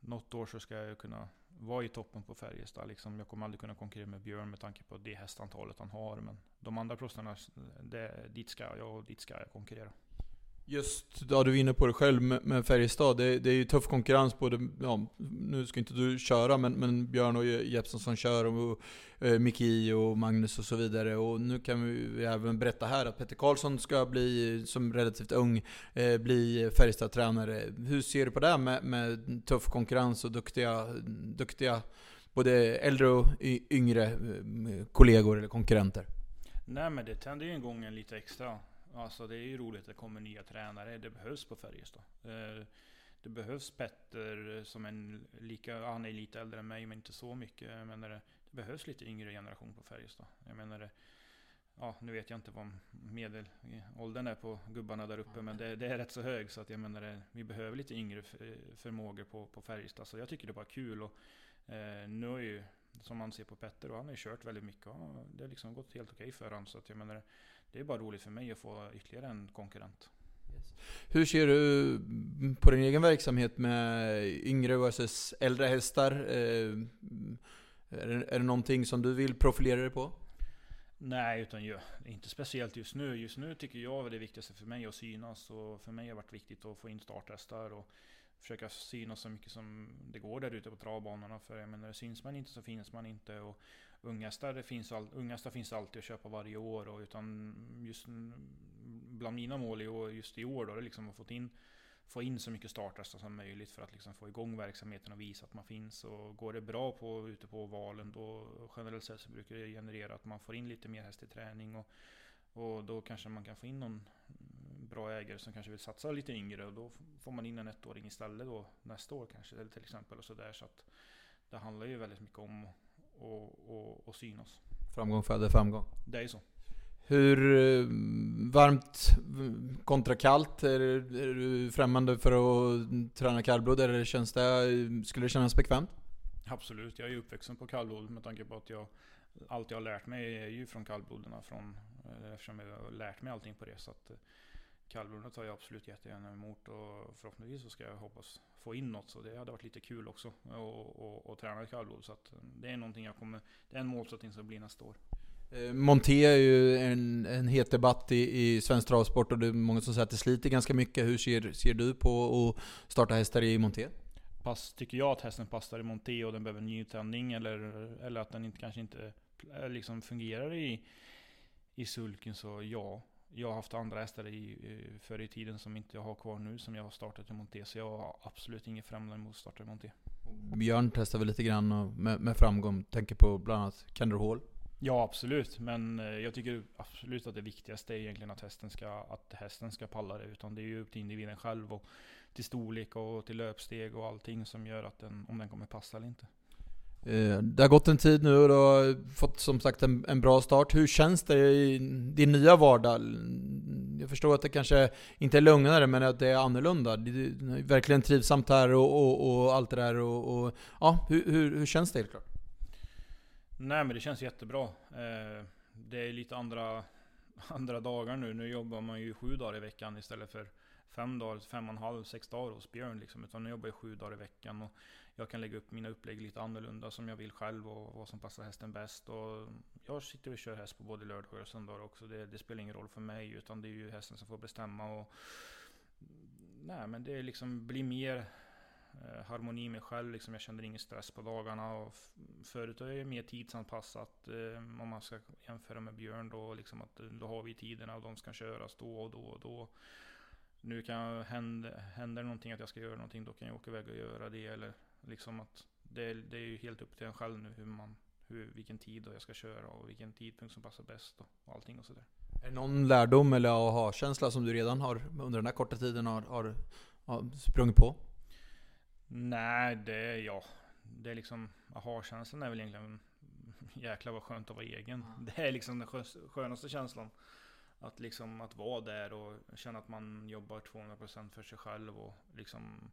något år så ska jag kunna var i toppen på Färjestad. Liksom, jag kommer aldrig kunna konkurrera med Björn med tanke på det hästantalet han har. Men de andra proffsarna, dit ska jag och dit ska jag konkurrera. Just, ja du är inne på det själv med, med Färjestad. Det, det, är ju tuff konkurrens både, ja, nu ska inte du köra, men, men Björn och Jeppsson som kör, och eh, Miki och Magnus och så vidare. Och nu kan vi även berätta här att Petter Karlsson ska bli, som relativt ung, eh, bli Färjestad-tränare. Hur ser du på det med, med tuff konkurrens och duktiga, duktiga både äldre och yngre eh, kollegor eller konkurrenter? Nej men det tänder ju igång en lite extra. Alltså det är ju roligt att det kommer nya tränare. Det behövs på Färjestad. Eh, det behövs Petter som en lika, han är lite äldre än mig men inte så mycket. Jag menar, det behövs lite yngre generation på Färjestad. Jag menar, ja nu vet jag inte vad medelåldern är på gubbarna där uppe men det, det, är rätt så hög så att jag menar vi behöver lite yngre förmågor på, på Färjestad. Så jag tycker det är bara kul och eh, nu har ju som man ser på Petter och han har ju kört väldigt mycket och det har liksom gått helt okej för honom. Så att jag menar, det är bara roligt för mig att få ytterligare en konkurrent. Hur ser du på din egen verksamhet med yngre vs äldre hästar? Eh, är det, är det någonting som du vill profilera dig på? Nej, utan ju, inte speciellt just nu. Just nu tycker jag det är viktigaste för mig att synas. Och för mig har det varit viktigt att få in starthästar och försöka synas så mycket som det går där ute på travbanorna. För jag menar, syns man inte så finns man inte. Och unghästar finns, all, unghästar finns alltid att köpa varje år. Och utan just bland mina mål i år, just i år då, det är liksom att få in få in så mycket starthästar som möjligt för att liksom få igång verksamheten och visa att man finns. Och går det bra på, ute på valen då generellt sett så brukar det generera att man får in lite mer häst i träning. Och, och då kanske man kan få in någon bra ägare som kanske vill satsa lite yngre och då får man in en ettåring istället då nästa år kanske eller till exempel och sådär. Så att det handlar ju väldigt mycket om att synas. Framgång föder framgång. Det är ju så. Hur eh, varmt kontra kallt? Är, är du främmande för att träna kallblod eller känns det, skulle det kännas bekvämt? Absolut, jag är uppvuxen på kallblod med tanke på att jag allt jag har lärt mig är ju från kallbloderna från, eh, eftersom jag har lärt mig allting på det. Så att eh, kallblodet tar jag absolut jättegärna emot och förhoppningsvis så ska jag hoppas få in något. Så det hade varit lite kul också att träna kallblod. Så att det är någonting jag kommer, det är en målsättning som blir nästa år. Eh, Monté är ju en, en het debatt i, i svensk travsport och det är många som säger att det sliter ganska mycket. Hur ser, ser du på att starta hästar i Monté? Pass, tycker jag att hästen passar i Monté och den behöver nytändning eller, eller att den inte, kanske inte eh, liksom fungerar i, i sulken så ja. Jag har haft andra hästar i, förr i tiden som inte jag har kvar nu som jag har startat i Monté. Så jag har absolut inget främmande emot att starta i Monté. Björn testar väl lite grann med, med framgång. Tänker på bland annat Kendra Hall. Ja, absolut. Men eh, jag tycker absolut att det viktigaste är egentligen att hästen ska, att hästen ska palla det. Utan det är ju upp till individen själv och till storlek och till löpsteg och allting som gör att den, om den kommer passa eller inte. Eh, det har gått en tid nu och du har fått som sagt en, en, bra start. Hur känns det i din nya vardag? Jag förstår att det kanske inte är lugnare men att det är annorlunda. Det är verkligen trivsamt här och, och, och allt det där. Och, och ja, hur, hur, hur, känns det helt klart? Nej men det känns jättebra. Eh, det är lite andra, andra dagar nu. Nu jobbar man ju sju dagar i veckan istället för fem dagar, fem och en halv, sex dagar hos Björn. Liksom. Utan nu jobbar jag sju dagar i veckan. Och jag kan lägga upp mina upplägg lite annorlunda som jag vill själv och vad som passar hästen bäst. Och jag sitter och kör häst på både lördagar och söndagar också. Det, det, spelar ingen roll för mig utan det är ju hästen som får bestämma. Och, nej men det liksom blir mer eh, harmoni med själv. Liksom jag känner ingen stress på dagarna. Och förut är det mer tidsanpassat. Eh, om man ska jämföra med Björn då. Liksom att, eh, då har vi tiderna och de ska köras då och då och då. Nu kan hända, händer någonting att jag ska göra någonting. Då kan jag åka iväg och göra det. Eller liksom att det, det är ju helt upp till en själv nu hur man, hur, vilken tid jag ska köra och vilken tidpunkt som passar bäst och, och allting och sådär. Är det någon lärdom eller aha-känsla som du redan har under den här korta tiden har, har, har sprungit på? Nej, det ja. Det är liksom, aha-känslan är väl egentligen jäklar vad skönt att vara egen. Det är liksom den skönaste känslan. Att liksom att vara där och känna att man jobbar 200% för sig själv och liksom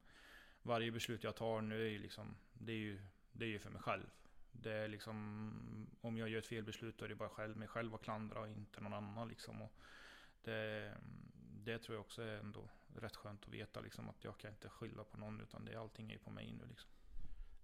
varje beslut jag tar nu är ju liksom, det är ju, det är ju för mig själv. Det är liksom, om jag gör ett felbeslut då är det bara själv, mig själv att klandra och inte någon annan liksom. Och det, det tror jag också är ändå rätt skönt att veta liksom att jag kan inte skylla på någon utan det, allting är på mig nu liksom.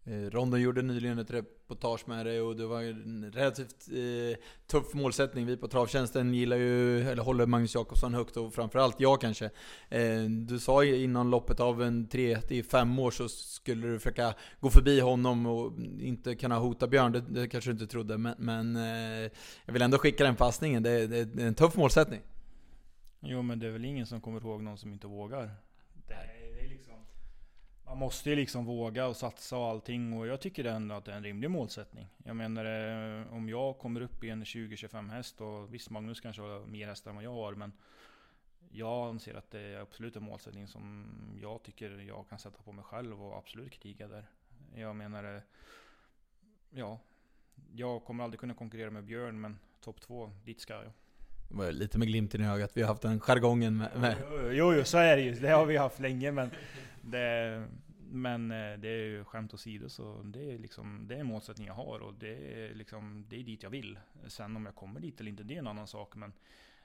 Eh, Rondo gjorde nyligen ett reportage med dig och det var en relativt eh, tuff målsättning. Vi på Travtjänsten gillar ju, eller håller Magnus Jakobsson högt och framförallt jag kanske. Eh, du sa ju innan loppet av en 3-5 år så skulle du försöka gå förbi honom och inte kunna hota Björn. Det, det kanske du inte trodde, men, men eh, jag vill ändå skicka den passningen. Det, det, det är en tuff målsättning. Jo men det är väl ingen som kommer ihåg någon som inte vågar. Man måste ju liksom våga och satsa och allting och jag tycker ändå att det är en rimlig målsättning. Jag menar eh, om jag kommer upp i en 20-25 häst och visst Magnus kanske har mer hästar än vad jag har men jag anser att det är absolut en målsättning som jag tycker jag kan sätta på mig själv och absolut kriga där. Jag menar, eh, ja, jag kommer aldrig kunna konkurrera med Björn men topp två, dit ska jag var lite med glimten i ögat. Vi har haft den jargongen med... med. Jo, jo, jo, så är det ju. Det har vi haft länge men det, Men eh, det är ju skämt åsido så det är liksom det är en målsättning jag har och det är liksom det är dit jag vill. Sen om jag kommer dit eller inte, det är en annan sak. Men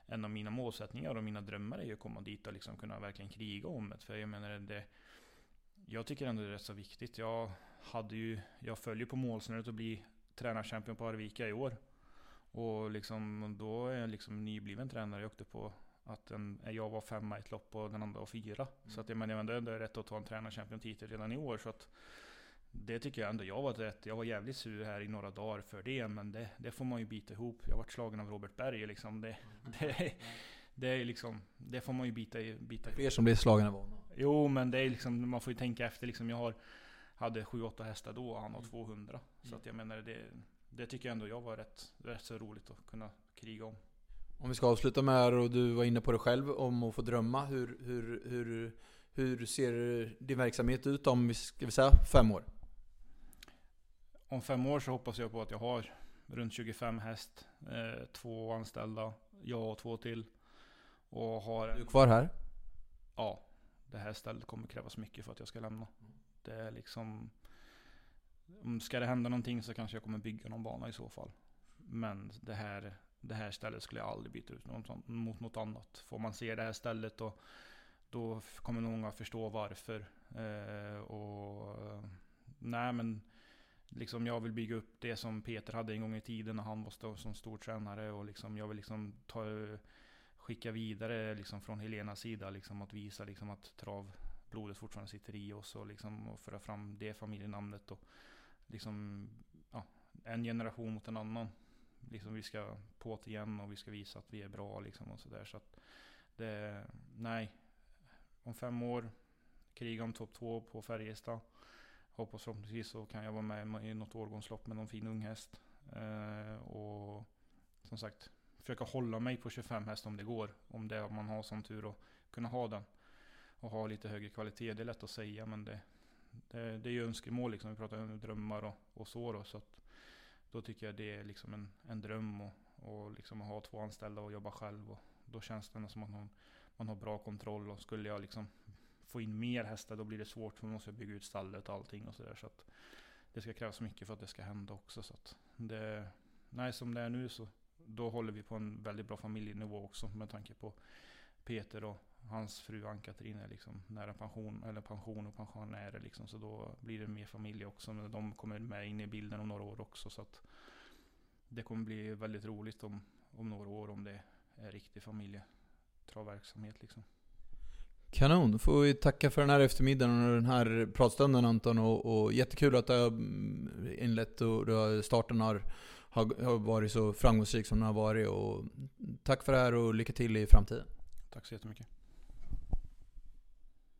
en av mina målsättningar och mina drömmar är ju att komma dit och liksom kunna verkligen kriga om det. För jag menar det, jag tycker ändå det är rätt så viktigt. Jag hade ju, jag följer på målsnöret att bli tränarchampion på Arvika i år. Och liksom, då är jag liksom nybliven tränare. Jag åkte på att en, jag var femma i ett lopp och den andra var fyra. Mm. Så att jag menar, ändå är rätt att ta en tränarchampion-titel redan i år. Så att det tycker jag ändå jag var rätt. Jag var jävligt sur här i några dagar för det, men det, det får man ju bita ihop. Jag varit slagen av Robert Berg liksom. Det, mm. det, det är liksom, det får man ju bita, bita ihop. Er som blir slagen av honom? Jo, men det är liksom, man får ju tänka efter liksom. Jag har, hade 7-8 hästar då och han har 200. Mm. Så att jag menar, det, det tycker jag ändå jag var rätt, rätt så roligt att kunna kriga om. Om vi ska avsluta med här och du var inne på det själv om att få drömma. Hur, hur, hur, hur ser din verksamhet ut om, ska vi säga, fem år? Om fem år så hoppas jag på att jag har runt 25 häst, eh, två anställda, jag och två till. Och har... Du är kvar här? Ja. Det här stället kommer krävas mycket för att jag ska lämna. Det är liksom... Om ska det hända någonting så kanske jag kommer bygga någon bana i så fall. Men det här det här stället skulle jag aldrig byta ut något, mot något annat. Får man se det här stället då, då kommer många förstå varför. Eh, och nej men liksom jag vill bygga upp det som Peter hade en gång i tiden när han var stå, som stor tränare och liksom jag vill liksom ta, skicka vidare liksom från Helenas sida liksom att visa liksom att travblodet fortfarande sitter i oss och liksom och föra fram det familjenamnet och liksom ja, en generation mot en annan liksom vi ska på det igen och vi ska visa att vi är bra liksom och sådär. Så att det, nej. Om fem år, kriga om topp två på Färjestad. Hoppas förhoppningsvis så kan jag vara med i något årgångslopp med någon fin ung häst. Eh, och som sagt, försöka hålla mig på 25 häst om det går. Om det, om man har sån tur att kunna ha den. Och ha lite högre kvalitet. Det är lätt att säga men det, det, det är ju önskemål liksom. Vi pratar om drömmar och, och så då. Så att då tycker jag det är liksom en, en dröm och, och liksom att ha två anställda och jobba själv. Och då känns det som att man, man har bra kontroll. Och skulle jag liksom få in mer hästar då blir det svårt för då måste jag bygga ut stallet och allting och sådär. Så att det ska krävas mycket för att det ska hända också. Så att det, nej, som det är nu så då håller vi på en väldigt bra familjenivå också med tanke på Peter och hans fru Ann-Katrin är liksom nära pension, eller pension och pensionärer liksom. Så då blir det mer familj också. Men de kommer med in i bilden om några år också. Så att det kommer bli väldigt roligt om, om några år om det är riktig familjetravverksamhet liksom. Kanon, då får vi tacka för den här eftermiddagen och den här pratstunden Anton. Och, och jättekul att du har inlett och starten har, har, har varit så framgångsrik som den har varit. Och tack för det här och lycka till i framtiden. Tack så jättemycket.